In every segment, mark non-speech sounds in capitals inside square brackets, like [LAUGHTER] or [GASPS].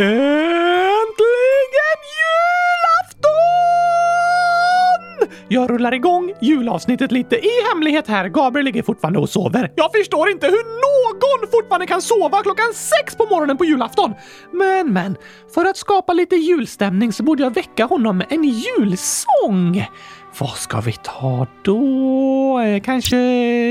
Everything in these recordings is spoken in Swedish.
Äntligen julafton! Jag rullar igång julavsnittet lite i hemlighet här. Gabriel ligger fortfarande och sover. Jag förstår inte hur någon fortfarande kan sova klockan sex på morgonen på julafton. Men, men, för att skapa lite julstämning så borde jag väcka honom med en julsång. Vad ska vi ta då? Eh, kanske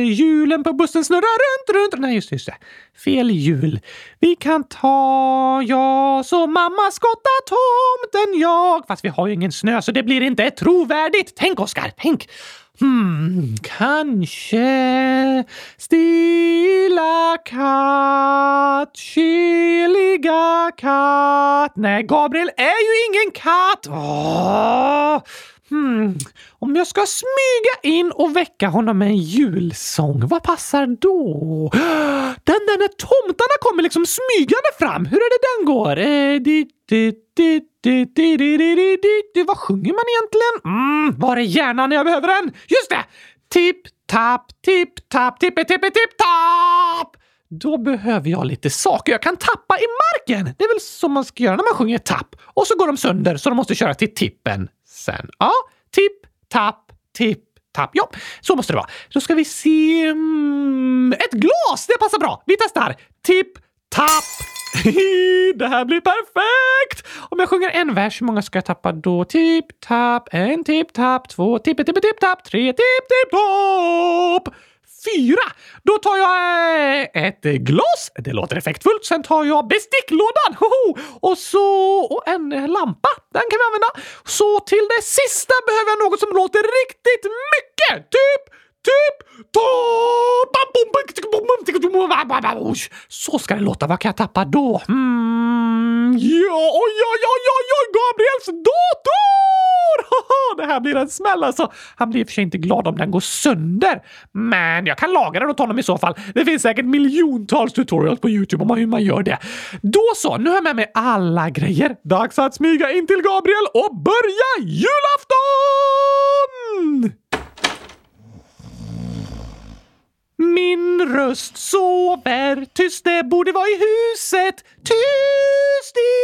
julen på bussen snurrar runt, runt. Nej, just det, just det. Fel jul. Vi kan ta ja, så mamma skottar tomten jag. Fast vi har ju ingen snö så det blir inte trovärdigt. Tänk Oskar, tänk. Hmm, kanske stilla katt, kyliga katt. Nej, Gabriel är ju ingen katt. Åh! Hmm, om jag ska smyga in och väcka honom med en julsång, vad passar då? [GASPS] Den där när tomtarna kommer liksom smygande fram, hur är det den går? Vad sjunger man egentligen? Mm, var är hjärnan när jag behöver den? Just det! Tipp, tapp, tipp, tapp, tippe, tippe, tipp, tapp! Då behöver jag lite saker jag kan tappa i marken. Det är väl som man ska göra när man sjunger tapp. Och så går de sönder så de måste köra till tippen sen. Ja, tipp, tapp, tipp, tapp. Ja, så måste det vara. Då ska vi se... Mm, ett glas! Det passar bra. Vi testar. Tipp, tapp. [LAUGHS] det här blir perfekt! Om jag sjunger en vers, hur många ska jag tappa då? Tipp, tapp, en tipp, tapp, två tipp, tipp, tipp, tapp, tre tipp, tipp, topp! Fyra! Då tar jag eh, ett glas. Det låter effektfullt. Sen tar jag besticklådan. Hoho! Och så och en lampa. Den kan vi använda. Så till det sista behöver jag något som låter riktigt mycket. Typ Typ topp... Så ska det låta. Vad kan jag tappa då? Mm, ja, oj, oj, oj, oj, oj, Gabriels dator! [LAUGHS] Det här blir en smäll alltså. Han blir i och för sig inte glad om den går sönder. Men jag kan laga den åt honom i så fall. Det finns säkert miljontals tutorials på Youtube om hur man gör det. Då så, nu har jag med mig alla grejer. Dags att smyga in till Gabriel och börja julafton! Min röst sover tyst, det borde vara i huset. Tyst i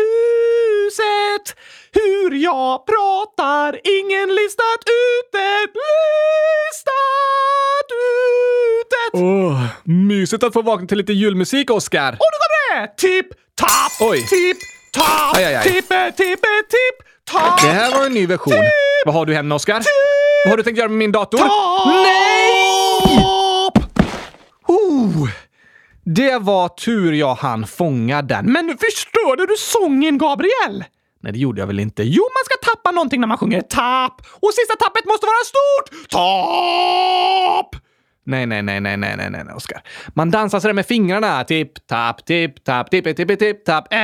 huset. Hur jag pratar, ingen listat ut det. Listat ut det. Åh, mysigt att få vakna till lite julmusik, Oscar. Och nu kommer det! Tipp, tapp, Oj. tipp, tapp, Aj, aj, aj. tippe, tippe, tipp, tapp. Det här var en ny version. Vad har du hemma, Oscar? Vad har du tänkt göra med min dator? Nej! Oh, det var tur jag hann fånga den. Men förstörde du sången, Gabriel? Nej, det gjorde jag väl inte. Jo, man ska tappa någonting när man sjunger tapp. Och sista tappet måste vara stort. Tapp! Nej, nej, nej, nej, nej, nej, nej, nej, Oskar. Man dansar sådär med fingrarna. Tipp, tapp, tipp, tapp, tipp, tipp, tipp, tapp. Eh,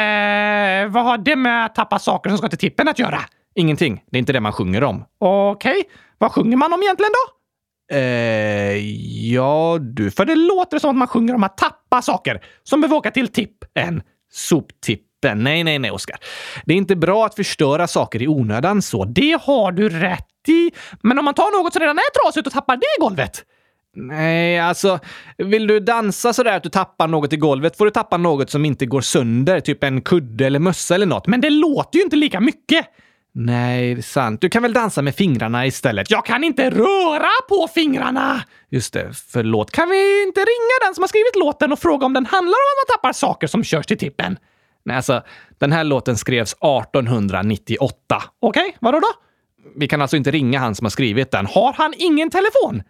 vad har det med att tappa saker som ska till tippen att göra? Ingenting. Det är inte det man sjunger om. Okej, vad sjunger man om egentligen då? Eh, ja, du. För det låter som att man sjunger om att tappa saker som behöver åka till tippen. Soptippen. Nej, nej, nej, Oskar. Det är inte bra att förstöra saker i onödan så. Det har du rätt i. Men om man tar något som redan är trasigt och tappar det i golvet? Nej, alltså, vill du dansa sådär att du tappar något i golvet får du tappa något som inte går sönder, typ en kudde eller mössa eller något. Men det låter ju inte lika mycket. Nej, det är sant. Du kan väl dansa med fingrarna istället? Jag kan inte röra på fingrarna! Just det, förlåt. Kan vi inte ringa den som har skrivit låten och fråga om den handlar om att man tappar saker som körs till tippen? Nej, alltså, den här låten skrevs 1898. Okej, vadå då? Vi kan alltså inte ringa han som har skrivit den. Har han ingen telefon?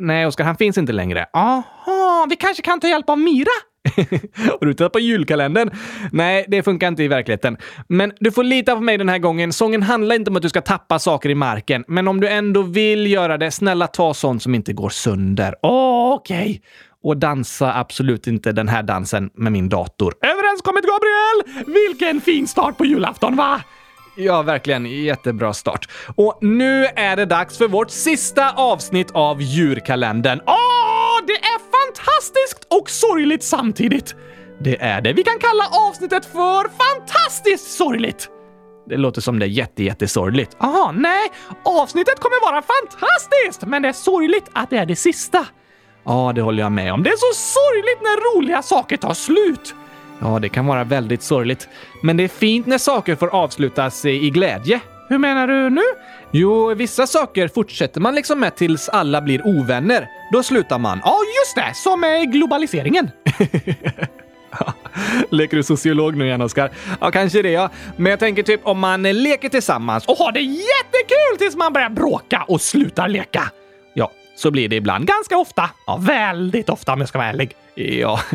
Nej, Oskar, han finns inte längre. Aha, vi kanske kan ta hjälp av Mira? [LAUGHS] Har du tittat på julkalendern? Nej, det funkar inte i verkligheten. Men du får lita på mig den här gången. Sången handlar inte om att du ska tappa saker i marken. Men om du ändå vill göra det, snälla ta sånt som inte går sönder. Okej. Och dansa absolut inte den här dansen med min dator. Överenskommet, Gabriel! Vilken fin start på julafton, va? Ja, verkligen. Jättebra start. Och nu är det dags för vårt sista avsnitt av djurkalendern. Åh, det är fantastiskt och sorgligt samtidigt. Det är det. Vi kan kalla avsnittet för fantastiskt sorgligt. Det låter som det är jättejättesorgligt. Jaha, Aha, nej. Avsnittet kommer vara fantastiskt, men det är sorgligt att det är det sista. Ja, det håller jag med om. Det är så sorgligt när roliga saker tar slut. Ja, det kan vara väldigt sorgligt. Men det är fint när saker får avslutas i glädje. Hur menar du nu? Jo, vissa saker fortsätter man liksom med tills alla blir ovänner. Då slutar man. Ja, just det! Som med globaliseringen. [LAUGHS] Leker du sociolog nu igen, Oskar? Ja, kanske det ja. Men jag tänker typ om man leker tillsammans och har det jättekul tills man börjar bråka och slutar leka. Ja, så blir det ibland. Ganska ofta. Ja, väldigt ofta om jag ska vara ärlig. Ja. [LAUGHS]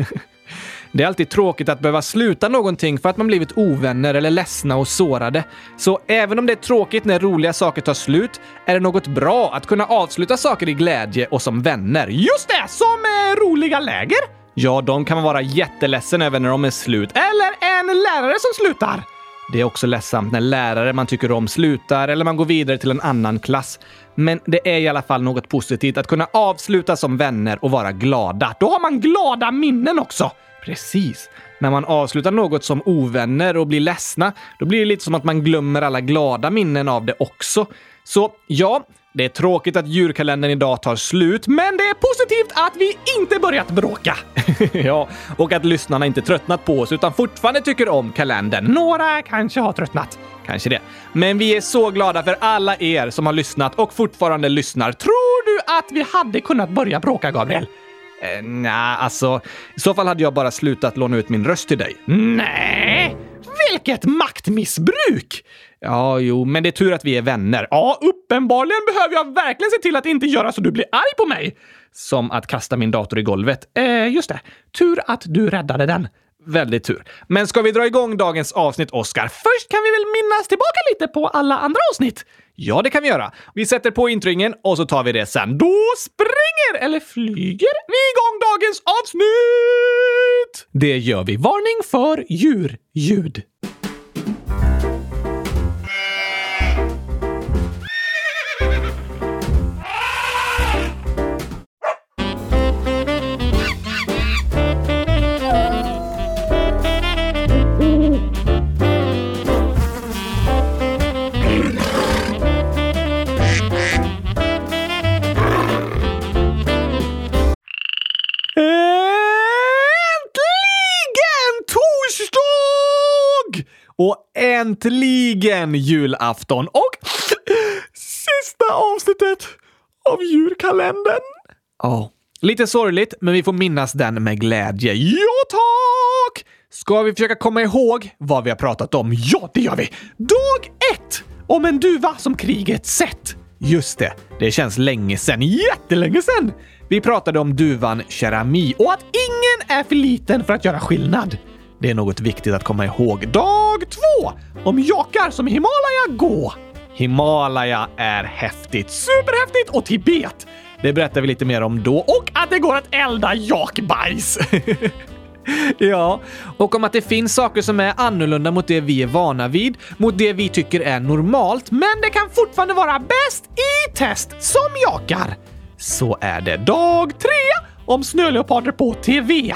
Det är alltid tråkigt att behöva sluta någonting för att man blivit ovänner eller ledsna och sårade. Så även om det är tråkigt när roliga saker tar slut är det något bra att kunna avsluta saker i glädje och som vänner. Just det! Som eh, roliga läger! Ja, de kan man vara jätteledsen över när de är slut. Eller en lärare som slutar. Det är också ledsamt när lärare man tycker om slutar eller man går vidare till en annan klass. Men det är i alla fall något positivt att kunna avsluta som vänner och vara glada. Då har man glada minnen också. Precis. När man avslutar något som ovänner och blir ledsna, då blir det lite som att man glömmer alla glada minnen av det också. Så ja, det är tråkigt att djurkalendern idag tar slut, men det är positivt att vi inte börjat bråka. [LAUGHS] ja, och att lyssnarna inte tröttnat på oss utan fortfarande tycker om kalendern. Några kanske har tröttnat. Kanske det. Men vi är så glada för alla er som har lyssnat och fortfarande lyssnar. Tror du att vi hade kunnat börja bråka, Gabriel? Eh, Nej, alltså i så fall hade jag bara slutat låna ut min röst till dig. Nej, vilket maktmissbruk! Ja, jo, men det är tur att vi är vänner. Ja, uppenbarligen behöver jag verkligen se till att inte göra så du blir arg på mig. Som att kasta min dator i golvet. Eh, just det. Tur att du räddade den. Väldigt tur. Men ska vi dra igång dagens avsnitt, Oscar? Först kan vi väl minnas tillbaka lite på alla andra avsnitt? Ja, det kan vi göra. Vi sätter på intringen och så tar vi det sen. Då springer eller flyger vi igång dagens avsnitt! Det gör vi. Varning för djurljud. Och äntligen julafton och Sista avsnittet av julkalendern. Ja, lite sorgligt, men vi får minnas den med glädje. Ja, tack! Ska vi försöka komma ihåg vad vi har pratat om? Ja, det gör vi! Dag ett! Om en duva som kriget sett. Just det, det känns länge sedan. Jättelänge sedan! Vi pratade om duvan Cherami och att ingen är för liten för att göra skillnad. Det är något viktigt att komma ihåg. Dag två! Om jakar som i Himalaya gå. Himalaya är häftigt. Superhäftigt! Och Tibet. Det berättar vi lite mer om då. Och att det går att elda jakbajs. [LAUGHS] ja, och om att det finns saker som är annorlunda mot det vi är vana vid, mot det vi tycker är normalt, men det kan fortfarande vara bäst i test som jakar. Så är det. Dag tre om snöleoparder på TV.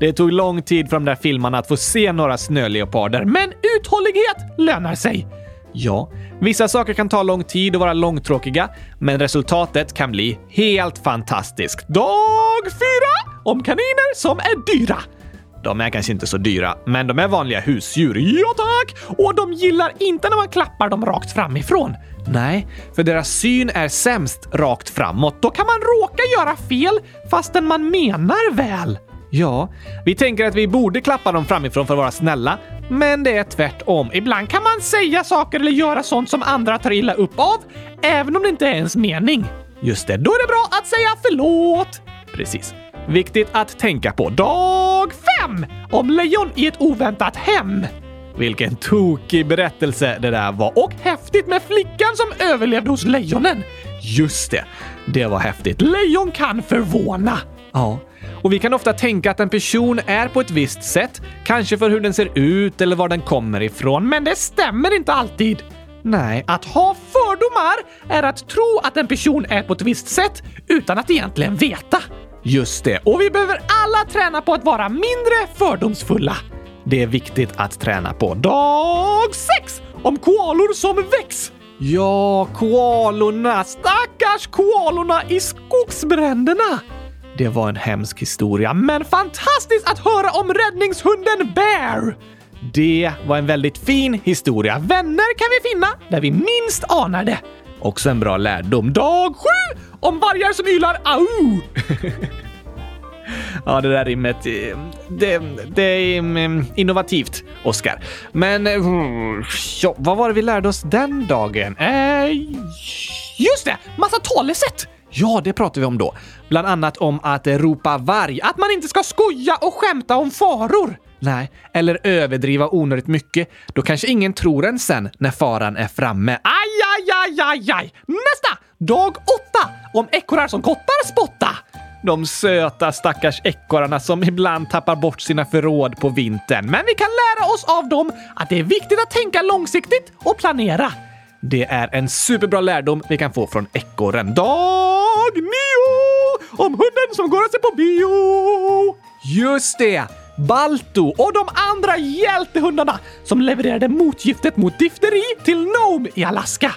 Det tog lång tid för de där filmarna att få se några snöleoparder, men uthållighet lönar sig. Ja, vissa saker kan ta lång tid och vara långtråkiga, men resultatet kan bli helt fantastiskt. Dag fyra om kaniner som är dyra. De är kanske inte så dyra, men de är vanliga husdjur. Ja tack! Och de gillar inte när man klappar dem rakt framifrån. Nej, för deras syn är sämst rakt framåt. Då kan man råka göra fel fastän man menar väl. Ja, vi tänker att vi borde klappa dem framifrån för att vara snälla, men det är tvärtom. Ibland kan man säga saker eller göra sånt som andra tar illa upp av, även om det inte är ens mening. Just det, då är det bra att säga förlåt. Precis. Viktigt att tänka på. Dag fem! Om lejon i ett oväntat hem. Vilken tokig berättelse det där var. Och häftigt med flickan som överlevde hos lejonen. Just det, det var häftigt. Lejon kan förvåna. Ja, och vi kan ofta tänka att en person är på ett visst sätt, kanske för hur den ser ut eller var den kommer ifrån, men det stämmer inte alltid. Nej, att ha fördomar är att tro att en person är på ett visst sätt utan att egentligen veta. Just det. Och vi behöver alla träna på att vara mindre fördomsfulla. Det är viktigt att träna på. Dag 6! Om koalor som väcks. Ja, koalorna! Stackars koalorna i skogsbränderna! Det var en hemsk historia, men fantastiskt att höra om räddningshunden Bear! Det var en väldigt fin historia. Vänner kan vi finna där vi minst anar det. Också en bra lärdom. Dag sju! Om vargar som ylar au! [LAUGHS] Ja, det där rimmet, eh, det, det är mm, innovativt, Oskar. Men eh, ja, vad var det vi lärde oss den dagen? Eh, just det! Massa talesätt! Ja, det pratar vi om då. Bland annat om att ropa varg. Att man inte ska skoja och skämta om faror. Nej, eller överdriva onödigt mycket. Då kanske ingen tror en sen när faran är framme. Aj, aj, aj, aj, aj! Nästa! Dag åtta! Om ekorrar som kottar spotta. De söta stackars ekorrarna som ibland tappar bort sina förråd på vintern. Men vi kan lära oss av dem att det är viktigt att tänka långsiktigt och planera. Det är en superbra lärdom vi kan få från ekorren. Dag Dag nio! Om hunden som går och ser på bio! Just det! Balto och de andra hjältehundarna som levererade motgiftet mot difteri till Nome i Alaska.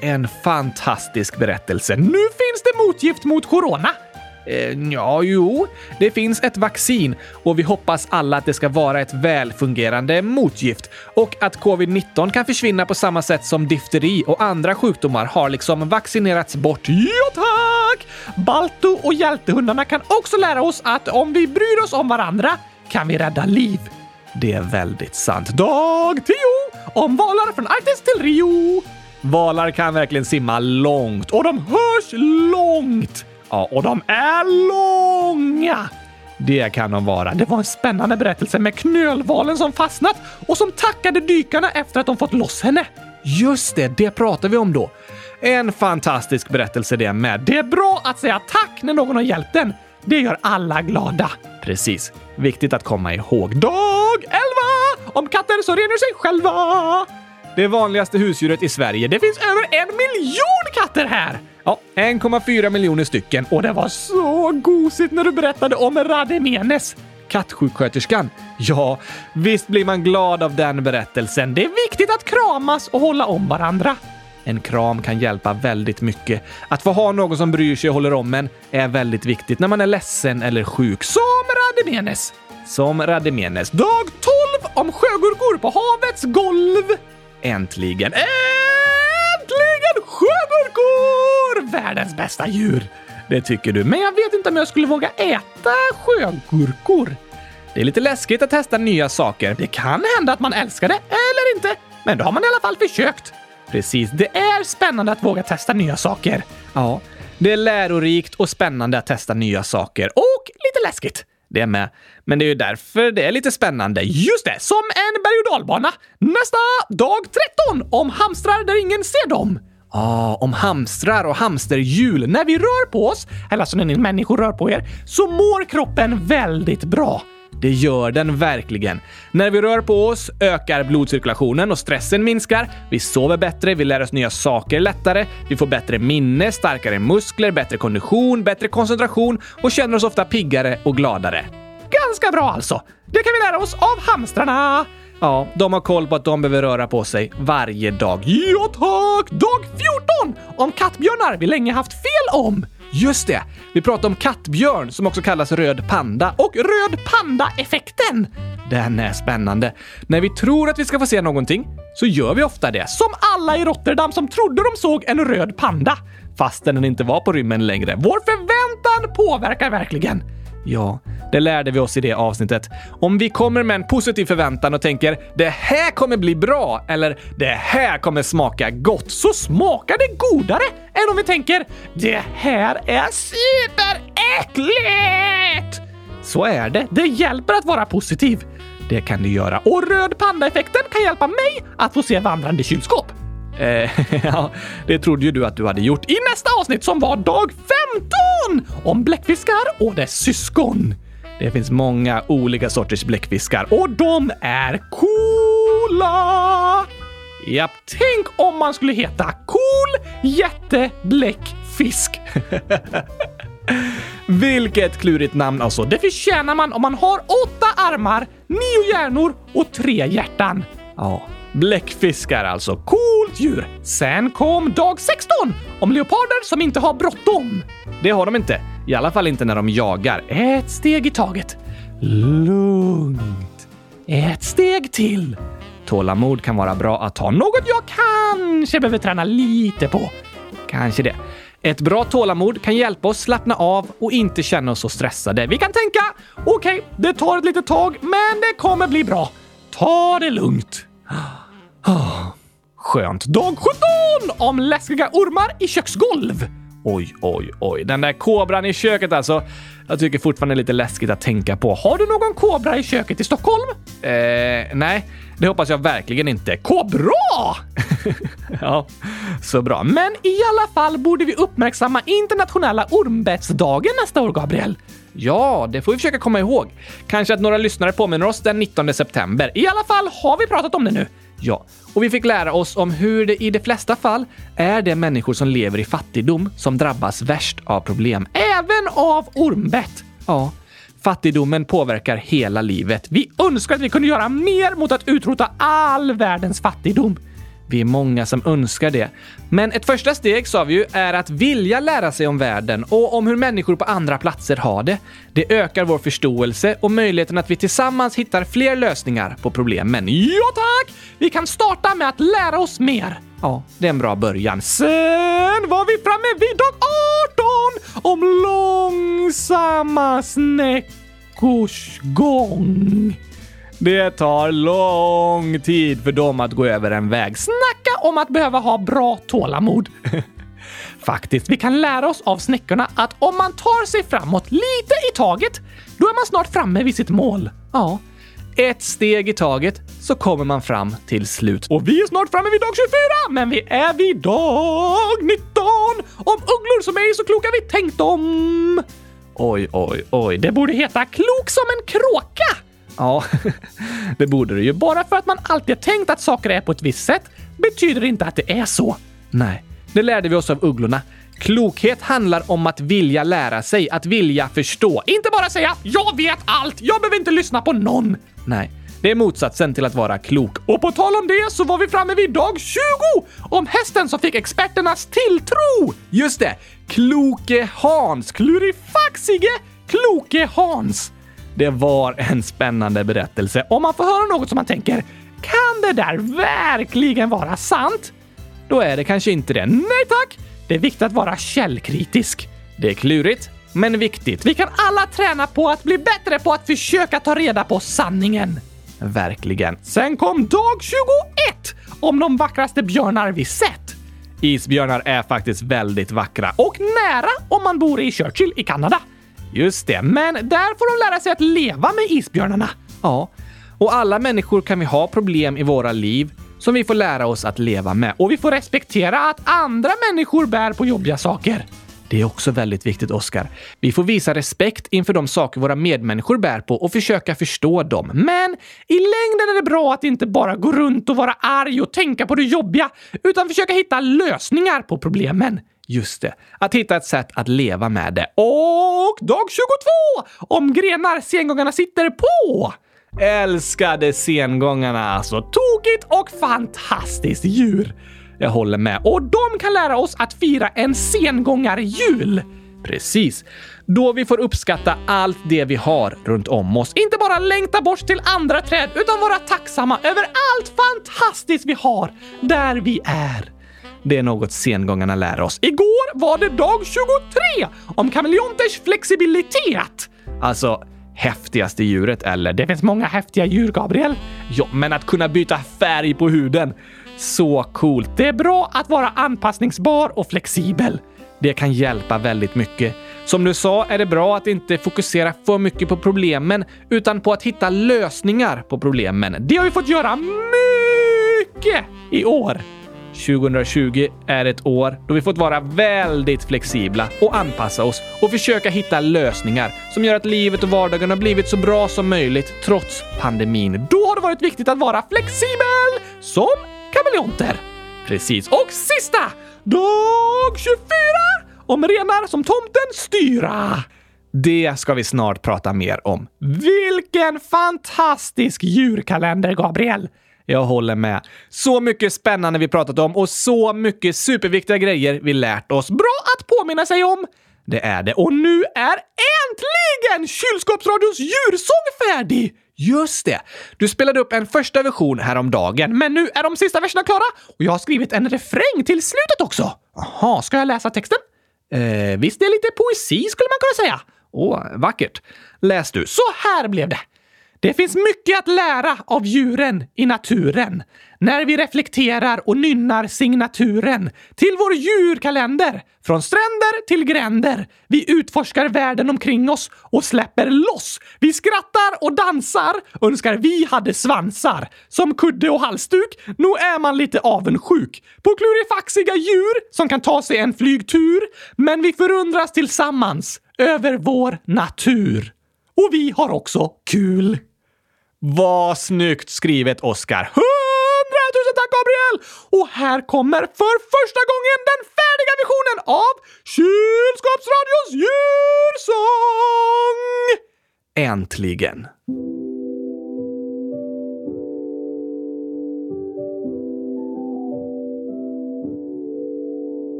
En fantastisk berättelse. Nu finns det motgift mot corona. Eh, ja, jo, det finns ett vaccin och vi hoppas alla att det ska vara ett välfungerande motgift och att covid-19 kan försvinna på samma sätt som difteri och andra sjukdomar har liksom vaccinerats bort. Ja, tack! Balto och hjältehundarna kan också lära oss att om vi bryr oss om varandra kan vi rädda liv. Det är väldigt sant. Dag 10! Om valar från Arktis till Rio. Valar kan verkligen simma långt och de hörs långt. Ja, och de är långa! Det kan de vara. Det var en spännande berättelse med knölvalen som fastnat och som tackade dykarna efter att de fått loss henne. Just det, det pratar vi om då. En fantastisk berättelse det med. Det är bra att säga tack när någon har hjälpt en. Det gör alla glada. Precis. Viktigt att komma ihåg. Dag 11! Om katter så renar sig själva. Det vanligaste husdjuret i Sverige. Det finns över en miljon katter här! Ja, 1,4 miljoner stycken. Och det var så gosigt när du berättade om Rademenes. Kattsjuksköterskan. Ja, visst blir man glad av den berättelsen. Det är viktigt att kramas och hålla om varandra. En kram kan hjälpa väldigt mycket. Att få ha någon som bryr sig och håller om en är väldigt viktigt när man är ledsen eller sjuk. Som Rademenes! Som Rademenes. Dag 12 om sjögurkor på havets golv. Äntligen. Äntligen Världens bästa djur. Det tycker du. Men jag vet inte om jag skulle våga äta sjögurkor. Det är lite läskigt att testa nya saker. Det kan hända att man älskar det, eller inte. Men då har man i alla fall försökt. Precis, det är spännande att våga testa nya saker. Ja, det är lärorikt och spännande att testa nya saker. Och lite läskigt. Det med. Men det är ju därför det är lite spännande. Just det, som en berg och dalbana. Nästa dag 13 om hamstrar där ingen ser dem. Ah, om hamstrar och hamsterhjul. När vi rör på oss, eller alltså när ni människor rör på er, så mår kroppen väldigt bra. Det gör den verkligen. När vi rör på oss ökar blodcirkulationen och stressen minskar. Vi sover bättre, vi lär oss nya saker lättare, vi får bättre minne, starkare muskler, bättre kondition, bättre koncentration och känner oss ofta piggare och gladare. Ganska bra alltså. Det kan vi lära oss av hamstrarna. Ja, de har koll på att de behöver röra på sig varje dag. Ja tack! Dag 14! Om kattbjörnar vi länge haft fel om. Just det! Vi pratade om kattbjörn som också kallas röd panda och röd panda-effekten. Den är spännande. När vi tror att vi ska få se någonting så gör vi ofta det. Som alla i Rotterdam som trodde de såg en röd panda fastän den inte var på rymmen längre. Vår förväntan påverkar verkligen. Ja, det lärde vi oss i det avsnittet. Om vi kommer med en positiv förväntan och tänker “det här kommer bli bra” eller “det här kommer smaka gott” så smakar det godare än om vi tänker “det här är superäckligt”. Så är det. Det hjälper att vara positiv. Det kan det göra. Och röd panda-effekten kan hjälpa mig att få se vandrande kylskåp. Eh, [LAUGHS] ja, det trodde ju du att du hade gjort i nästa avsnitt som var dag 15! Om bläckfiskar och dess syskon. Det finns många olika sorters bläckfiskar och de är coola! Japp, tänk om man skulle heta Cool Jättebläckfisk. [LAUGHS] Vilket klurigt namn alltså. Det förtjänar man om man har åtta armar, nio hjärnor och tre hjärtan. Ja, Bläckfiskar alltså. Coolt djur! Sen kom dag 16 om leoparder som inte har bråttom. Det har de inte. I alla fall inte när de jagar. Ett steg i taget. Lugnt. Ett steg till. Tålamod kan vara bra att ha. Något jag kanske behöver träna lite på. Kanske det. Ett bra tålamod kan hjälpa oss slappna av och inte känna oss så stressade. Vi kan tänka, okej, okay, det tar ett litet tag, men det kommer bli bra. Ta det lugnt. Skönt. Dag 17 om läskiga ormar i köksgolv. Oj, oj, oj. Den där kobran i köket alltså. Jag tycker fortfarande det är lite läskigt att tänka på. Har du någon kobra i köket i Stockholm? Eh, nej, det hoppas jag verkligen inte. Kobra! [LAUGHS] ja, så bra. Men i alla fall borde vi uppmärksamma internationella ormbettsdagen nästa år, Gabriel. Ja, det får vi försöka komma ihåg. Kanske att några lyssnare påminner oss den 19 september. I alla fall har vi pratat om det nu. Ja, och vi fick lära oss om hur det i de flesta fall är det människor som lever i fattigdom som drabbas värst av problem. Även av ormbett! Ja, fattigdomen påverkar hela livet. Vi önskar att vi kunde göra mer mot att utrota all världens fattigdom. Vi är många som önskar det. Men ett första steg, sa vi ju, är att vilja lära sig om världen och om hur människor på andra platser har det. Det ökar vår förståelse och möjligheten att vi tillsammans hittar fler lösningar på problemen. Ja tack! Vi kan starta med att lära oss mer. Ja, det är en bra början. Sen var vi framme vid dag 18 om långsamma snäckors gång. Det tar lång tid för dem att gå över en väg. Snacka om att behöva ha bra tålamod! [LAUGHS] Faktiskt, vi kan lära oss av snäckorna att om man tar sig framåt lite i taget, då är man snart framme vid sitt mål. Ja, ett steg i taget så kommer man fram till slut. Och vi är snart framme vid dag 24, men vi är vid dag 19! Om ugglor som är så kloka vi tänkt dem! Oj, oj, oj. Det borde heta klok som en kråka! Ja, [LAUGHS] det borde det ju. Bara för att man alltid tänkt att saker är på ett visst sätt betyder det inte att det är så. Nej, det lärde vi oss av ugglorna. Klokhet handlar om att vilja lära sig, att vilja förstå. Inte bara säga “jag vet allt, jag behöver inte lyssna på någon”. Nej, det är motsatsen till att vara klok. Och på tal om det så var vi framme vid dag 20! Om hästen som fick experternas tilltro! Just det! Kloke Hans! Klurifaxige Kloke Hans! Det var en spännande berättelse. Om man får höra något som man tänker, kan det där verkligen vara sant? Då är det kanske inte det. Nej tack! Det är viktigt att vara källkritisk. Det är klurigt, men viktigt. Vi kan alla träna på att bli bättre på att försöka ta reda på sanningen. Verkligen. Sen kom dag 21 om de vackraste björnar vi sett. Isbjörnar är faktiskt väldigt vackra. Och nära om man bor i Churchill i Kanada. Just det, men där får de lära sig att leva med isbjörnarna. Ja, och alla människor kan vi ha problem i våra liv som vi får lära oss att leva med. Och vi får respektera att andra människor bär på jobbiga saker. Det är också väldigt viktigt, Oskar. Vi får visa respekt inför de saker våra medmänniskor bär på och försöka förstå dem. Men i längden är det bra att inte bara gå runt och vara arg och tänka på det jobbiga, utan försöka hitta lösningar på problemen. Just det, att hitta ett sätt att leva med det. Och dag 22! Om grenar sengångarna sitter på! Älskade sengångarna alltså. Tokigt och fantastiskt djur. Jag håller med. Och de kan lära oss att fira en sengångarjul. Precis. Då vi får uppskatta allt det vi har runt om oss. Inte bara längta bort till andra träd, utan vara tacksamma över allt fantastiskt vi har där vi är. Det är något sengångarna lär oss. Igår var det dag 23 om kameleonters flexibilitet. Alltså, häftigaste djuret eller? Det finns många häftiga djur, Gabriel. Ja, men att kunna byta färg på huden. Så coolt. Det är bra att vara anpassningsbar och flexibel. Det kan hjälpa väldigt mycket. Som du sa är det bra att inte fokusera för mycket på problemen utan på att hitta lösningar på problemen. Det har vi fått göra mycket i år. 2020 är ett år då vi fått vara väldigt flexibla och anpassa oss och försöka hitta lösningar som gör att livet och vardagen har blivit så bra som möjligt trots pandemin. Då har det varit viktigt att vara flexibel som kameleonter. Precis. Och sista! Dag 24! Om renar som tomten styra. Det ska vi snart prata mer om. Vilken fantastisk djurkalender, Gabriel! Jag håller med. Så mycket spännande vi pratat om och så mycket superviktiga grejer vi lärt oss. Bra att påminna sig om! Det är det. Och nu är äntligen Kylskåpsradions djursång färdig! Just det! Du spelade upp en första version häromdagen. Men nu är de sista verserna klara och jag har skrivit en refräng till slutet också. Jaha, ska jag läsa texten? Eh, visst, det är lite poesi skulle man kunna säga. Åh, vackert. Läs du. Så här blev det. Det finns mycket att lära av djuren i naturen när vi reflekterar och nynnar signaturen till vår djurkalender. Från stränder till gränder. Vi utforskar världen omkring oss och släpper loss. Vi skrattar och dansar, önskar vi hade svansar. Som kudde och halsduk, nog är man lite avundsjuk på klurifaxiga djur som kan ta sig en flygtur. Men vi förundras tillsammans över vår natur. Och vi har också kul. Vad snyggt skrivet, Oscar! Hundratusen tack, Gabriel! Och här kommer för första gången den färdiga versionen av Kylskåpsradions djursång! Äntligen!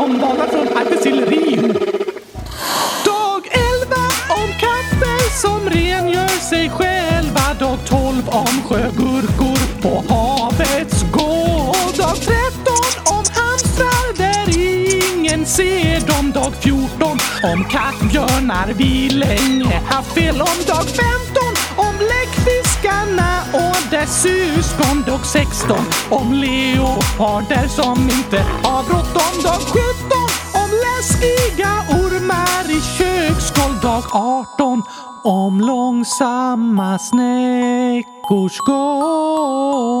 Om valar från Arktis. Dag 11 om katter som rengör sig själva. Dag 12 om sjögurkor på havets gård. Dag 13 om hamstrar där ingen ser dem. Dag 14 om kattbjörnar vi länge haft fel om. Dag 15 Anna och dess syskon. Dag 16 om leoparder som inte har bråttom. Dag 17 om läskiga ormar i köksgolv. Dag 18 om långsamma snäckors gång.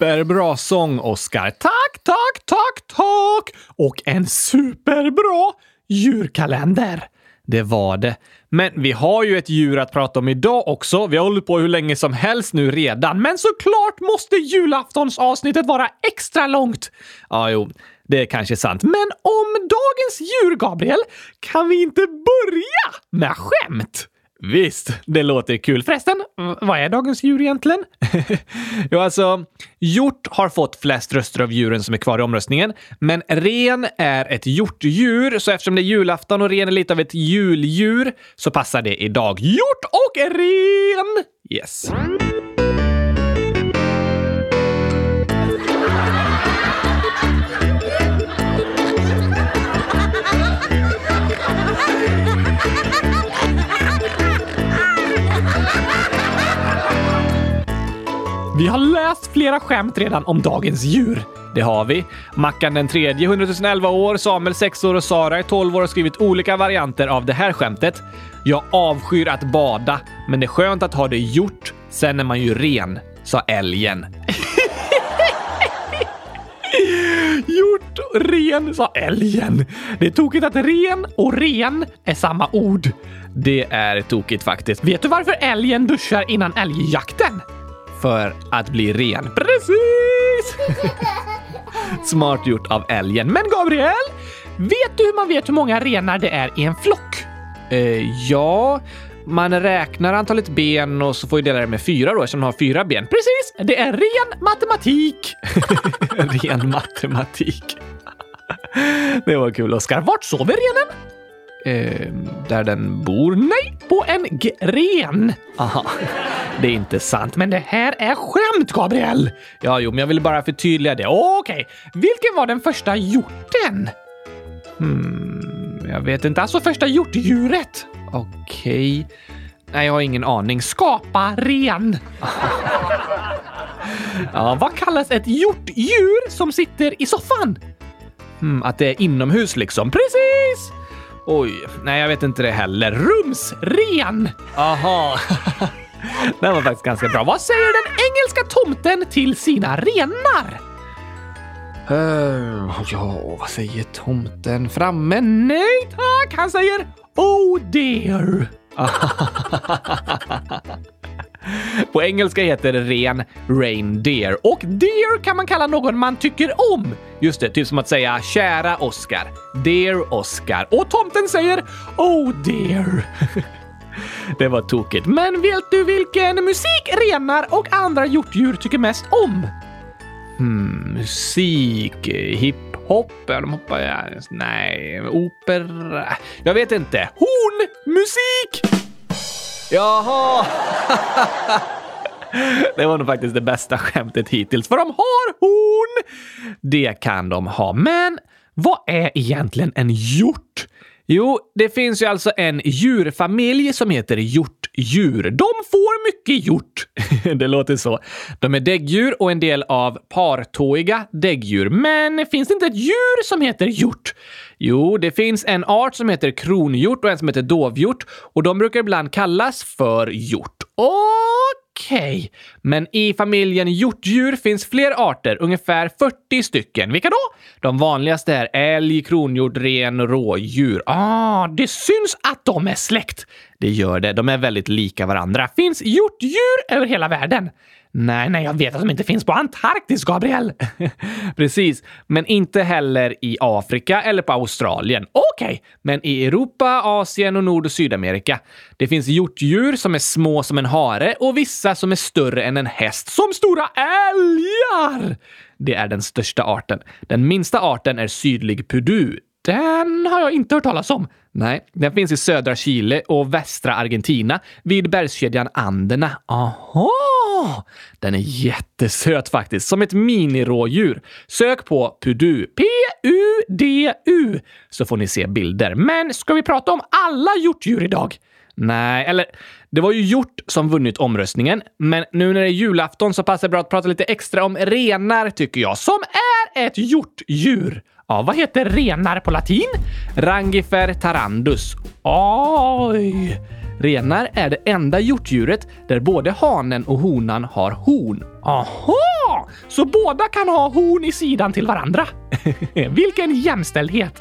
Superbra sång, Oscar. Tack, tack, tack, tack! Och en superbra djurkalender. Det var det. Men vi har ju ett djur att prata om idag också. Vi har hållit på hur länge som helst nu redan. Men såklart måste julaftonsavsnittet vara extra långt. Ja, jo. det är kanske sant. Men om dagens djur, Gabriel, kan vi inte börja med skämt? Visst, det låter kul. Förresten, vad är dagens djur egentligen? [LAUGHS] jo, alltså, hjort har fått flest röster av djuren som är kvar i omröstningen, men ren är ett hjortdjur, så eftersom det är julafton och ren är lite av ett juldjur så passar det idag. Hjort och ren! Yes. Vi har läst flera skämt redan om dagens djur. Det har vi. Mackan den tredje, 100 011 år, Samuel 6 år och Sara är 12 år har skrivit olika varianter av det här skämtet. Jag avskyr att bada, men det är skönt att ha det gjort. Sen är man ju ren, sa älgen. [LAUGHS] Gjort och ren, sa älgen. Det är tokigt att ren och ren är samma ord. Det är tokigt faktiskt. Vet du varför älgen duschar innan älgjakten? För att bli ren. Precis! [LAUGHS] Smart gjort av älgen. Men Gabriel, vet du hur man vet hur många renar det är i en flock? Eh, ja, man räknar antalet ben och så får ju dela det med fyra då eftersom de har fyra ben. Precis! Det är ren matematik! [LAUGHS] [LAUGHS] ren matematik. det var kul, Oskar. Vart sover renen? Eh, där den bor? Nej, på en gren. Aha, det är inte sant. Men det här är skämt, Gabriel! Ja, jo, men jag ville bara förtydliga det. Okej, okay. vilken var den första hjorten? Hmm, jag vet inte. Alltså första hjortdjuret. Okej. Okay. Nej, jag har ingen aning. Skapa ren. [LAUGHS] ja, vad kallas ett hjortdjur som sitter i soffan? Hmm, att det är inomhus liksom. Precis! Oj, nej jag vet inte det heller. Rumsren! Aha. [LAUGHS] Den var faktiskt ganska bra. Vad säger den engelska tomten till sina renar? Uh, ja, vad säger tomten? Framme? Nej tack, han säger Oh dear. [LAUGHS] På engelska heter det ren reindeer och deer kan man kalla någon man tycker om. Just det, typ som att säga kära Oscar. Dear Oscar. Och tomten säger Oh dear. [LAUGHS] Det var tokigt. Men vet du vilken musik renar och andra hjortdjur tycker mest om? Hmm, musik, hiphop, de hoppar... Ja, nej, opera... Jag vet inte. Hornmusik! Jaha! [LAUGHS] Det var nog faktiskt det bästa skämtet hittills, för de har horn! Det kan de ha, men vad är egentligen en hjort? Jo, det finns ju alltså en djurfamilj som heter djur. De får mycket hjort. [LAUGHS] det låter så. De är däggdjur och en del av partåiga däggdjur. Men finns det inte ett djur som heter hjort? Jo, det finns en art som heter kronhjort och en som heter dovhjort och de brukar ibland kallas för hjort. Okej, okay. men i familjen hjortdjur finns fler arter, ungefär 40 stycken. Vilka då? De vanligaste är älg, kronhjort, ren och rådjur. Ah, det syns att de är släkt. Det gör det. De är väldigt lika varandra. Finns hjortdjur över hela världen? Nej, nej, jag vet att de inte finns på Antarktis, Gabriel. [LAUGHS] Precis, men inte heller i Afrika eller på Australien. Okej, okay. men i Europa, Asien och Nord och Sydamerika. Det finns hjortdjur som är små som en hare och vissa som är större än en häst, som stora älgar! Det är den största arten. Den minsta arten är sydlig pudu. Den har jag inte hört talas om. Nej, den finns i södra Chile och västra Argentina vid bergskedjan Anderna. Aha! Den är jättesöt faktiskt, som ett minirådjur. Sök på Pudu, P-U-D-U, så får ni se bilder. Men ska vi prata om alla hjortdjur idag? Nej, eller det var ju hjort som vunnit omröstningen, men nu när det är julafton så passar det bra att prata lite extra om renar tycker jag, som är ett hjortdjur. Ja, vad heter renar på latin? Rangifer tarandus. Oj! Renar är det enda hjortdjuret där både hanen och honan har horn. Aha! Så båda kan ha horn i sidan till varandra? [LAUGHS] Vilken jämställdhet!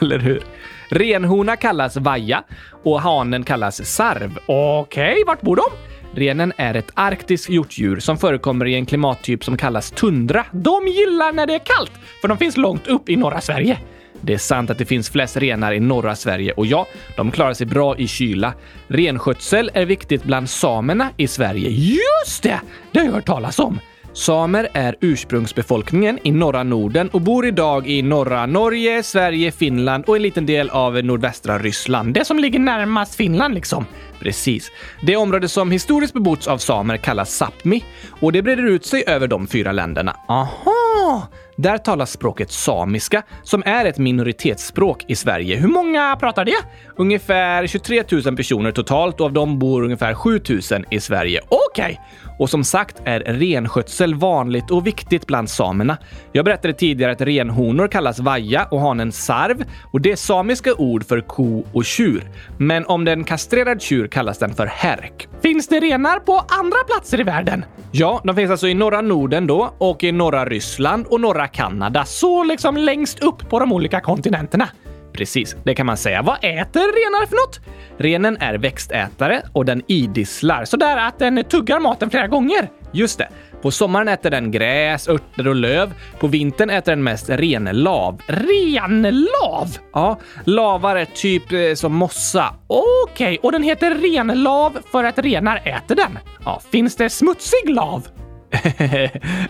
Eller hur? Renhona kallas vaja och hanen kallas sarv. Okej, okay, vart bor de? Renen är ett arktiskt hjortdjur som förekommer i en klimattyp som kallas tundra. De gillar när det är kallt, för de finns långt upp i norra Sverige. Det är sant att det finns flest renar i norra Sverige och ja, de klarar sig bra i kyla. Renskötsel är viktigt bland samerna i Sverige. Just det! Det har jag hört talas om. Samer är ursprungsbefolkningen i norra Norden och bor idag i norra Norge, Sverige, Finland och en liten del av nordvästra Ryssland. Det som ligger närmast Finland liksom. Precis. Det område som historiskt bebotts av samer kallas Sápmi och det breder ut sig över de fyra länderna. Aha! Där talas språket samiska, som är ett minoritetsspråk i Sverige. Hur många pratar det? Ungefär 23 000 personer totalt och av dem bor ungefär 7 000 i Sverige. Okej! Okay. Och som sagt är renskötsel vanligt och viktigt bland samerna. Jag berättade tidigare att renhonor kallas vaja och hanen sarv och det är samiska ord för ko och tjur. Men om det är en kastrerad tjur kallas den för härk. Finns det renar på andra platser i världen? Ja, de finns alltså i norra Norden då och i norra Ryssland och norra Kanada. Så liksom längst upp på de olika kontinenterna. Precis, det kan man säga. Vad äter renar för något? Renen är växtätare och den idisslar. Sådär att den tuggar maten flera gånger. Just det. På sommaren äter den gräs, örter och löv. På vintern äter den mest renlav. Renlav? Ja, lavar är typ eh, som mossa. Okej, okay, och den heter renlav för att renar äter den. Ja. Finns det smutsig lav?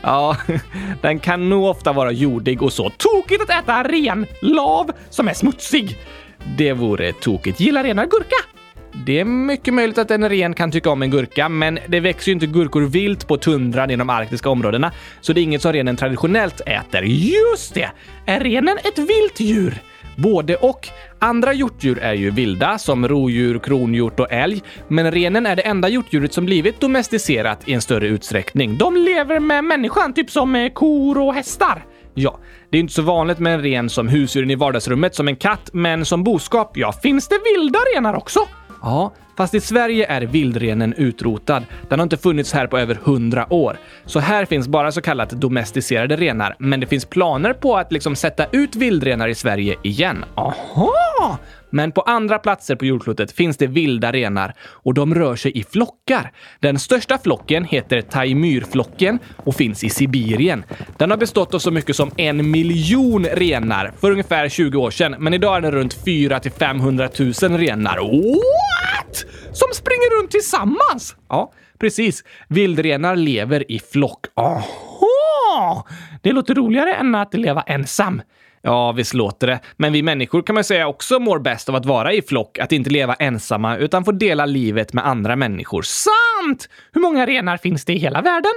Ja, den kan nog ofta vara jordig och så. Tokigt att äta ren lav som är smutsig. Det vore tokigt. Gillar renar gurka? Det är mycket möjligt att en ren kan tycka om en gurka, men det växer ju inte gurkor vilt på tundran i de arktiska områdena, så det är inget som renen traditionellt äter. Just det! Är renen ett vilt djur? Både och. Andra hjortdjur är ju vilda, som rodjur, kronhjort och älg. Men renen är det enda hjortdjuret som blivit domesticerat i en större utsträckning. De lever med människan, typ som eh, kor och hästar. Ja, det är inte så vanligt med en ren som husdjur i vardagsrummet som en katt, men som boskap, ja. Finns det vilda renar också? Ja, fast i Sverige är vildrenen utrotad. Den har inte funnits här på över hundra år. Så här finns bara så kallat domesticerade renar, men det finns planer på att liksom sätta ut vildrenar i Sverige igen. Aha! Men på andra platser på jordklotet finns det vilda renar och de rör sig i flockar. Den största flocken heter Taimyrflocken och finns i Sibirien. Den har bestått av så mycket som en miljon renar för ungefär 20 år sedan, men idag är den runt 4 till 500 000 renar. What? Som springer runt tillsammans? Ja, precis. Vildrenar lever i flock. Aha! Det låter roligare än att leva ensam. Ja, visst låter det. Men vi människor kan man säga också mår bäst av att vara i flock, att inte leva ensamma utan få dela livet med andra människor. Sant! Hur många renar finns det i hela världen?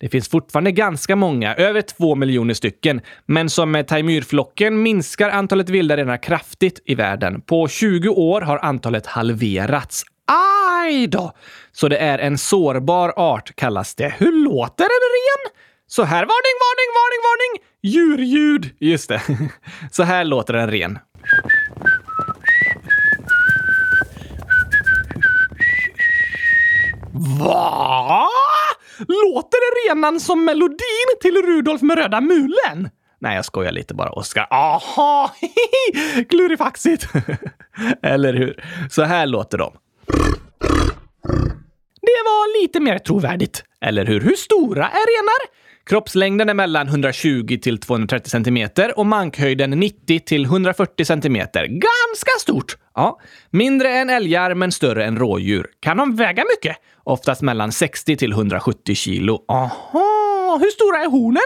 Det finns fortfarande ganska många, över två miljoner stycken. Men som med taimyrflocken minskar antalet vilda renar kraftigt i världen. På 20 år har antalet halverats. Aj då! Så det är en sårbar art kallas det. Hur låter en ren? Så här, varning, varning, varning, varning! Djurljud! Just det. [LAUGHS] Så här låter en ren. Va? Låter renan som melodin till Rudolf med röda mulen? Nej, jag skojar lite bara, Oskar. Aha! [LAUGHS] Klurifaxigt! [LAUGHS] Eller hur? Så här låter de. Det var lite mer trovärdigt. Eller hur? Hur stora är renar? Kroppslängden är mellan 120 till 230 cm och mankhöjden 90 till 140 cm. Ganska stort! Ja, mindre än älgar men större än rådjur. Kan de väga mycket? Oftast mellan 60 till 170 kilo. Aha, hur stora är hornen?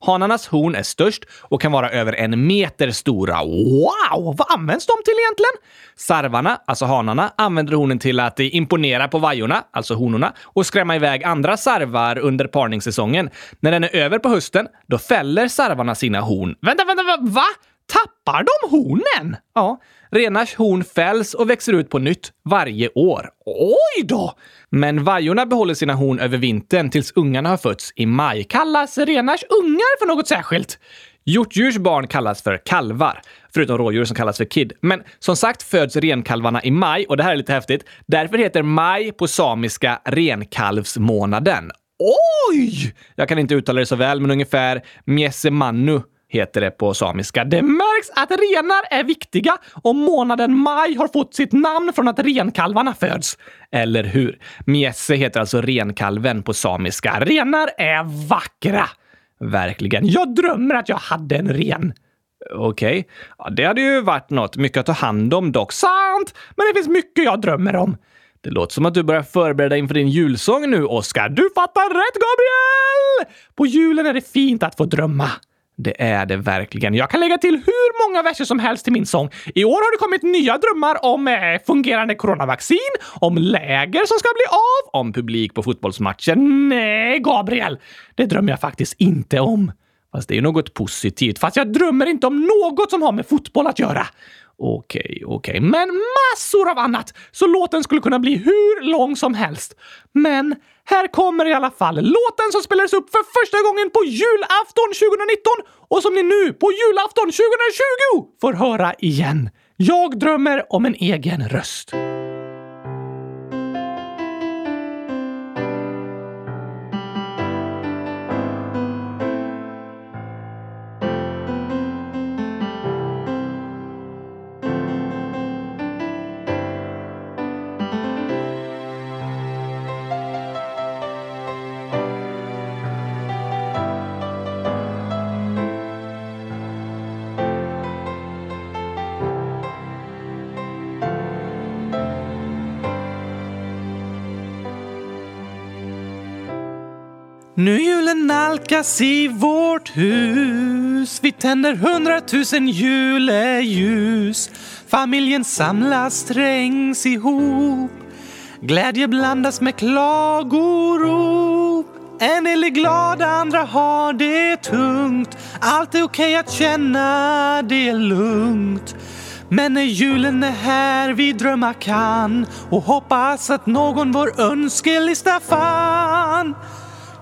Hanarnas horn är störst och kan vara över en meter stora. Wow! Vad används de till egentligen? Sarvarna, alltså hanarna, använder hornen till att imponera på vajorna, alltså honorna, och skrämma iväg andra sarvar under parningssäsongen. När den är över på hösten, då fäller sarvarna sina horn. Vänta, vänta, va? Tappar de hornen? Ja, renars horn fälls och växer ut på nytt varje år. Oj då! Men vajorna behåller sina horn över vintern tills ungarna har fötts i maj. Kallas renars ungar för något särskilt? Hjortdjurs barn kallas för kalvar, förutom rådjur som kallas för kid. Men som sagt föds renkalvarna i maj och det här är lite häftigt. Därför heter maj på samiska renkalvsmånaden. Oj! Jag kan inte uttala det så väl, men ungefär Miesemannu heter det på samiska. Det märks att renar är viktiga och månaden maj har fått sitt namn från att renkalvarna föds. Eller hur? Miesse heter alltså renkalven på samiska. Renar är vackra! Verkligen. Jag drömmer att jag hade en ren. Okej. Okay. Ja, det hade ju varit något. Mycket att ta hand om dock. Sant! Men det finns mycket jag drömmer om. Det låter som att du börjar förbereda inför din julsång nu, Oskar. Du fattar rätt, Gabriel! På julen är det fint att få drömma. Det är det verkligen. Jag kan lägga till hur många verser som helst till min sång. I år har det kommit nya drömmar om eh, fungerande coronavaccin, om läger som ska bli av, om publik på fotbollsmatcher. Nej, Gabriel! Det drömmer jag faktiskt inte om. Fast det är ju något positivt. Fast jag drömmer inte om något som har med fotboll att göra. Okej, okay, okej. Okay. Men massor av annat! Så låten skulle kunna bli hur lång som helst. Men här kommer i alla fall låten som spelades upp för första gången på julafton 2019 och som ni nu på julafton 2020 får höra igen. Jag drömmer om en egen röst. Nu julen nalkas i vårt hus. Vi tänder hundratusen juleljus. Familjen samlas, trängs ihop. Glädje blandas med klagorop. En del är glada, andra har det tungt. Allt är okej att känna, det är lugnt. Men när julen är här vi drömma kan och hoppas att någon vår önskelista fann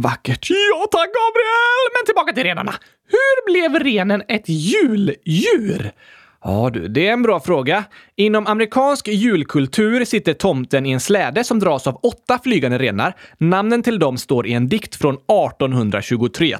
Vackert. Ja tack Gabriel! Men tillbaka till renarna. Hur blev renen ett juldjur? Ja du, det är en bra fråga. Inom amerikansk julkultur sitter tomten i en släde som dras av åtta flygande renar. Namnen till dem står i en dikt från 1823.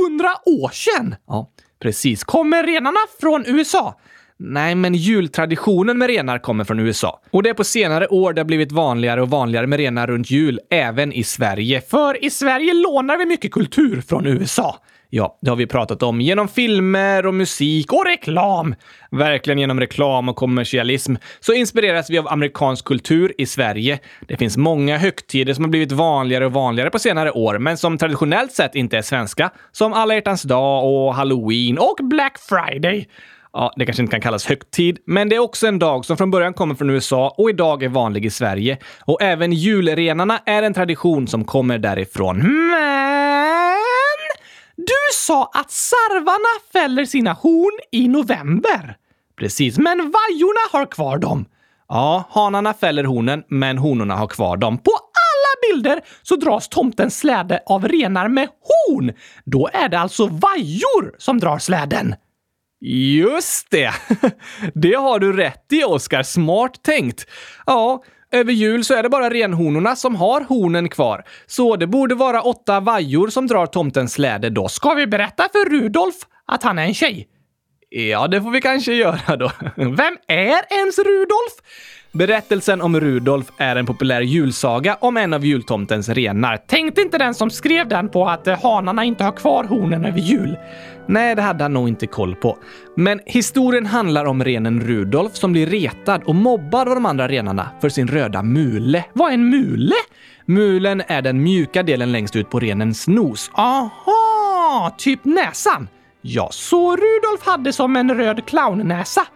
200 år sedan! Ja, precis. Kommer renarna från USA? Nej, men jultraditionen med renar kommer från USA. Och det är på senare år det har blivit vanligare och vanligare med renar runt jul, även i Sverige. För i Sverige lånar vi mycket kultur från USA. Ja, det har vi pratat om genom filmer och musik och reklam. Verkligen genom reklam och kommersialism så inspireras vi av amerikansk kultur i Sverige. Det finns många högtider som har blivit vanligare och vanligare på senare år, men som traditionellt sett inte är svenska. Som alla hjärtans dag och halloween och Black Friday. Ja, det kanske inte kan kallas högtid, men det är också en dag som från början kommer från USA och idag är vanlig i Sverige. Och även julrenarna är en tradition som kommer därifrån. Men... Du sa att sarvarna fäller sina horn i november. Precis, men vajorna har kvar dem. Ja, hanarna fäller hornen, men honorna har kvar dem. På alla bilder så dras tomtens släde av renar med horn. Då är det alltså vajor som drar släden. Just det! [LAUGHS] Det har du rätt i, Oskar. Smart tänkt. Ja, över jul så är det bara renhonorna som har hornen kvar. Så det borde vara åtta vajor som drar tomtens släde då. Ska vi berätta för Rudolf att han är en tjej? Ja, det får vi kanske göra då. [LAUGHS] Vem är ens Rudolf? Berättelsen om Rudolf är en populär julsaga om en av jultomtens renar. Tänkte inte den som skrev den på att eh, hanarna inte har kvar hornen över jul? Nej, det hade han nog inte koll på. Men historien handlar om renen Rudolf som blir retad och mobbad av de andra renarna för sin röda mule. Vad är en mule? Mulen är den mjuka delen längst ut på renens nos. Aha! Typ näsan? Ja, så Rudolf hade som en röd clownnäsa?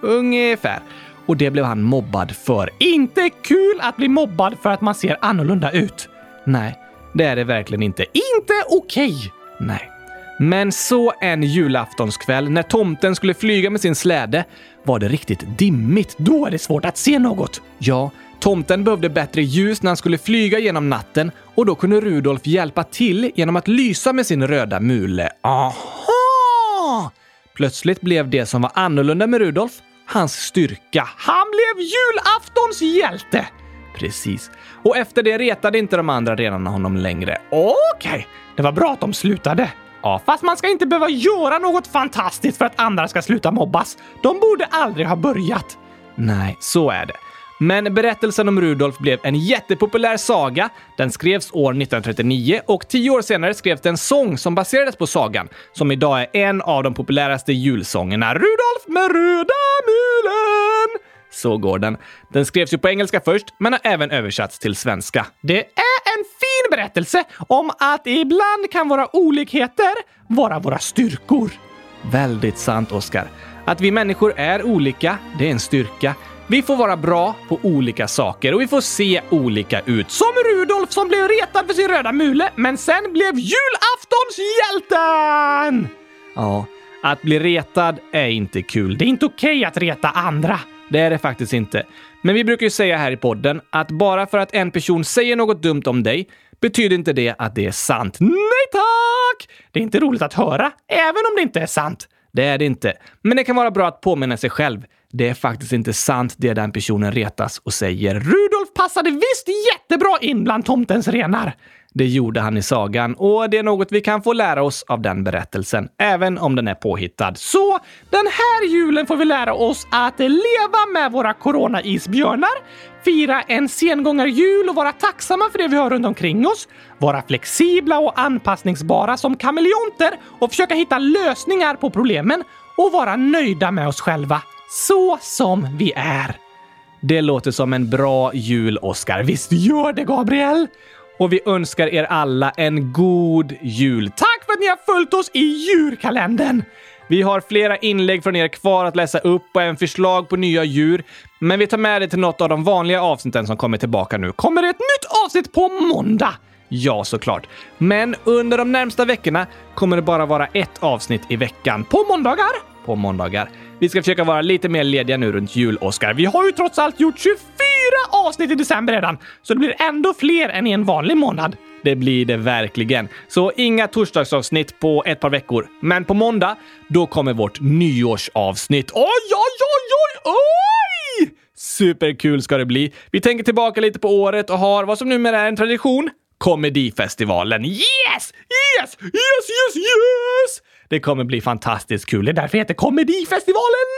Ungefär. Och det blev han mobbad för. Inte kul att bli mobbad för att man ser annorlunda ut. Nej, det är det verkligen inte. Inte okej! Okay. Nej. Men så en julaftonskväll när tomten skulle flyga med sin släde var det riktigt dimmigt. Då är det svårt att se något. Ja, tomten behövde bättre ljus när han skulle flyga genom natten och då kunde Rudolf hjälpa till genom att lysa med sin röda mule. Aha! Plötsligt blev det som var annorlunda med Rudolf hans styrka. Han blev julaftons hjälte! Precis. Och efter det retade inte de andra renarna honom längre. Okej, okay. det var bra att de slutade. Ja, fast man ska inte behöva göra något fantastiskt för att andra ska sluta mobbas. De borde aldrig ha börjat. Nej, så är det. Men berättelsen om Rudolf blev en jättepopulär saga. Den skrevs år 1939 och tio år senare skrevs en sång som baserades på sagan, som idag är en av de populäraste julsångerna. Rudolf med röda mulen! Så går den. Den skrevs ju på engelska först, men har även översatts till svenska. Det är en fin berättelse om att ibland kan våra olikheter vara våra styrkor. Väldigt sant, Oskar. Att vi människor är olika, det är en styrka. Vi får vara bra på olika saker och vi får se olika ut. Som Rudolf som blev retad för sin röda mule, men sen blev julaftonshjälten! Ja, att bli retad är inte kul. Det är inte okej okay att reta andra. Det är det faktiskt inte. Men vi brukar ju säga här i podden att bara för att en person säger något dumt om dig betyder inte det att det är sant. Nej tack! Det är inte roligt att höra, även om det inte är sant. Det är det inte. Men det kan vara bra att påminna sig själv. Det är faktiskt inte sant det den personen retas och säger. Rudolf passade visst jättebra in bland tomtens renar. Det gjorde han i sagan och det är något vi kan få lära oss av den berättelsen, även om den är påhittad. Så den här julen får vi lära oss att leva med våra corona-isbjörnar, fira en sengångarjul och vara tacksamma för det vi har runt omkring oss, vara flexibla och anpassningsbara som kameleonter och försöka hitta lösningar på problemen och vara nöjda med oss själva, så som vi är. Det låter som en bra jul, Oskar. Visst gör det, Gabriel? och vi önskar er alla en god jul. Tack för att ni har följt oss i djurkalendern! Vi har flera inlägg från er kvar att läsa upp och även förslag på nya djur. Men vi tar med det till något av de vanliga avsnitten som kommer tillbaka nu. Kommer det ett nytt avsnitt på måndag? Ja, såklart. Men under de närmsta veckorna kommer det bara vara ett avsnitt i veckan. På måndagar? På måndagar. Vi ska försöka vara lite mer lediga nu runt jul, Oskar. Vi har ju trots allt gjort 24 avsnitt i december redan, så det blir ändå fler än i en vanlig månad. Det blir det verkligen. Så inga torsdagsavsnitt på ett par veckor. Men på måndag, då kommer vårt nyårsavsnitt. Oj, oj, oj, oj, oj! Superkul ska det bli. Vi tänker tillbaka lite på året och har vad som numera är en tradition, Komedifestivalen. Yes! Yes! Yes, yes, yes! Det kommer bli fantastiskt kul. Det är därför det heter Komedifestivalen!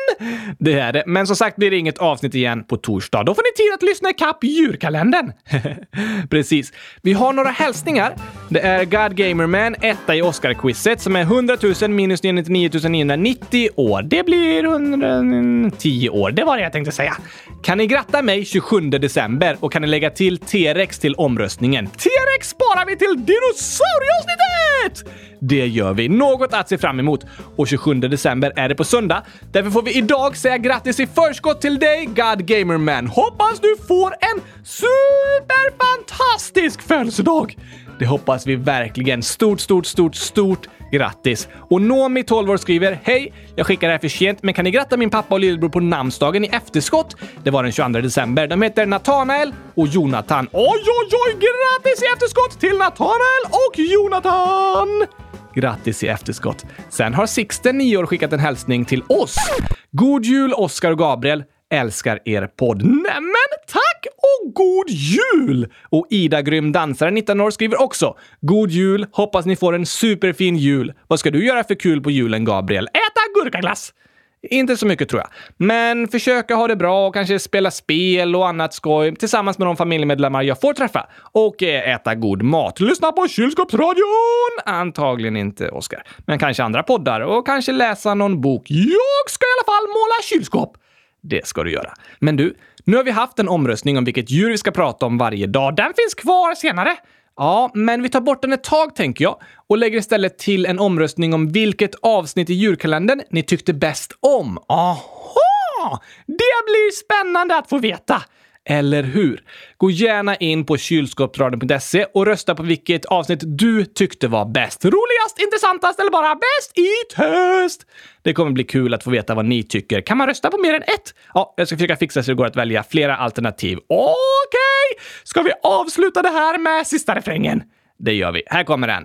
Det är det. Men som sagt blir det inget avsnitt igen på torsdag. Då får ni tid att lyssna ikapp djurkalendern. [LAUGHS] Precis. Vi har några hälsningar. Det är God Gamerman, etta i Oscar-quizet, som är 100 000 minus 99 990 år. Det blir 110 år. Det var det jag tänkte säga. Kan ni gratta mig 27 december och kan ni lägga till T-rex till omröstningen? T-rex sparar vi till dinosaurieavsnittet! Det gör vi. Något att se fram emot. Och 27 december är det på söndag. Därför får vi idag säga grattis i förskott till dig, God Gamerman. Hoppas du får en superfantastisk födelsedag! Det hoppas vi verkligen. Stort, stort, stort, stort grattis! Och Nomi, 12 år, skriver Hej! Jag skickar det här för sent, men kan ni gratta min pappa och lillebror på namnsdagen i efterskott? Det var den 22 december. De heter Natanael och Jonathan. Oj, oj, oj! Grattis i efterskott till Natanael och Jonathan! Grattis i efterskott. Sen har Sixten, 9 år, skickat en hälsning till oss. God jul, Oskar och Gabriel. Älskar er podd. Nämen tack och god jul! Och Ida Grym dansare, 19 år, skriver också God jul! Hoppas ni får en superfin jul. Vad ska du göra för kul på julen, Gabriel? Äta gurkaglass! Inte så mycket tror jag. Men försöka ha det bra och kanske spela spel och annat skoj tillsammans med de familjemedlemmar jag får träffa. Och eh, äta god mat. Lyssna på kylskåpsradion! Antagligen inte, Oskar. Men kanske andra poddar och kanske läsa någon bok. Jag ska i alla fall måla kylskåp! Det ska du göra. Men du, nu har vi haft en omröstning om vilket djur vi ska prata om varje dag. Den finns kvar senare. Ja, men vi tar bort den ett tag tänker jag och lägger istället till en omröstning om vilket avsnitt i julkalendern ni tyckte bäst om. Aha! Det blir spännande att få veta! Eller hur? Gå gärna in på kylskåpsradion.se och rösta på vilket avsnitt du tyckte var bäst. Roligast, intressantast eller bara bäst i test! Det kommer bli kul att få veta vad ni tycker. Kan man rösta på mer än ett? Ja, jag ska försöka fixa så det går att välja flera alternativ. Okej! Okay. Ska vi avsluta det här med sista refrängen? Det gör vi. Här kommer den.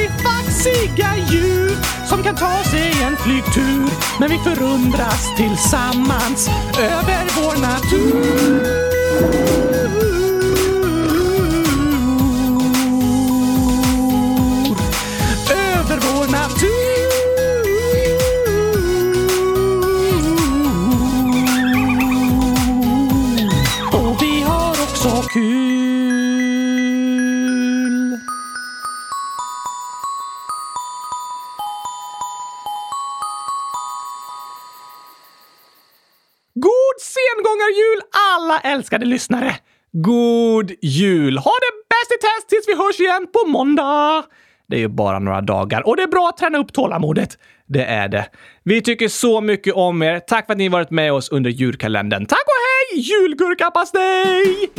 klurifaxiga djur som kan ta sig en flygtur. Men vi förundras tillsammans över vår natur. Alla älskade lyssnare! God jul! Ha det bäst i test tills vi hörs igen på måndag! Det är ju bara några dagar och det är bra att träna upp tålamodet. Det är det. Vi tycker så mycket om er. Tack för att ni varit med oss under julkalendern. Tack och hej! Julgurkapastej!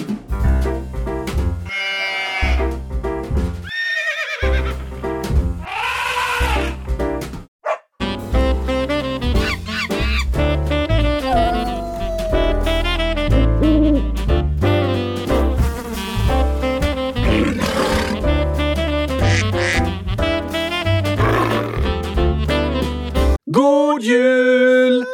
God jul!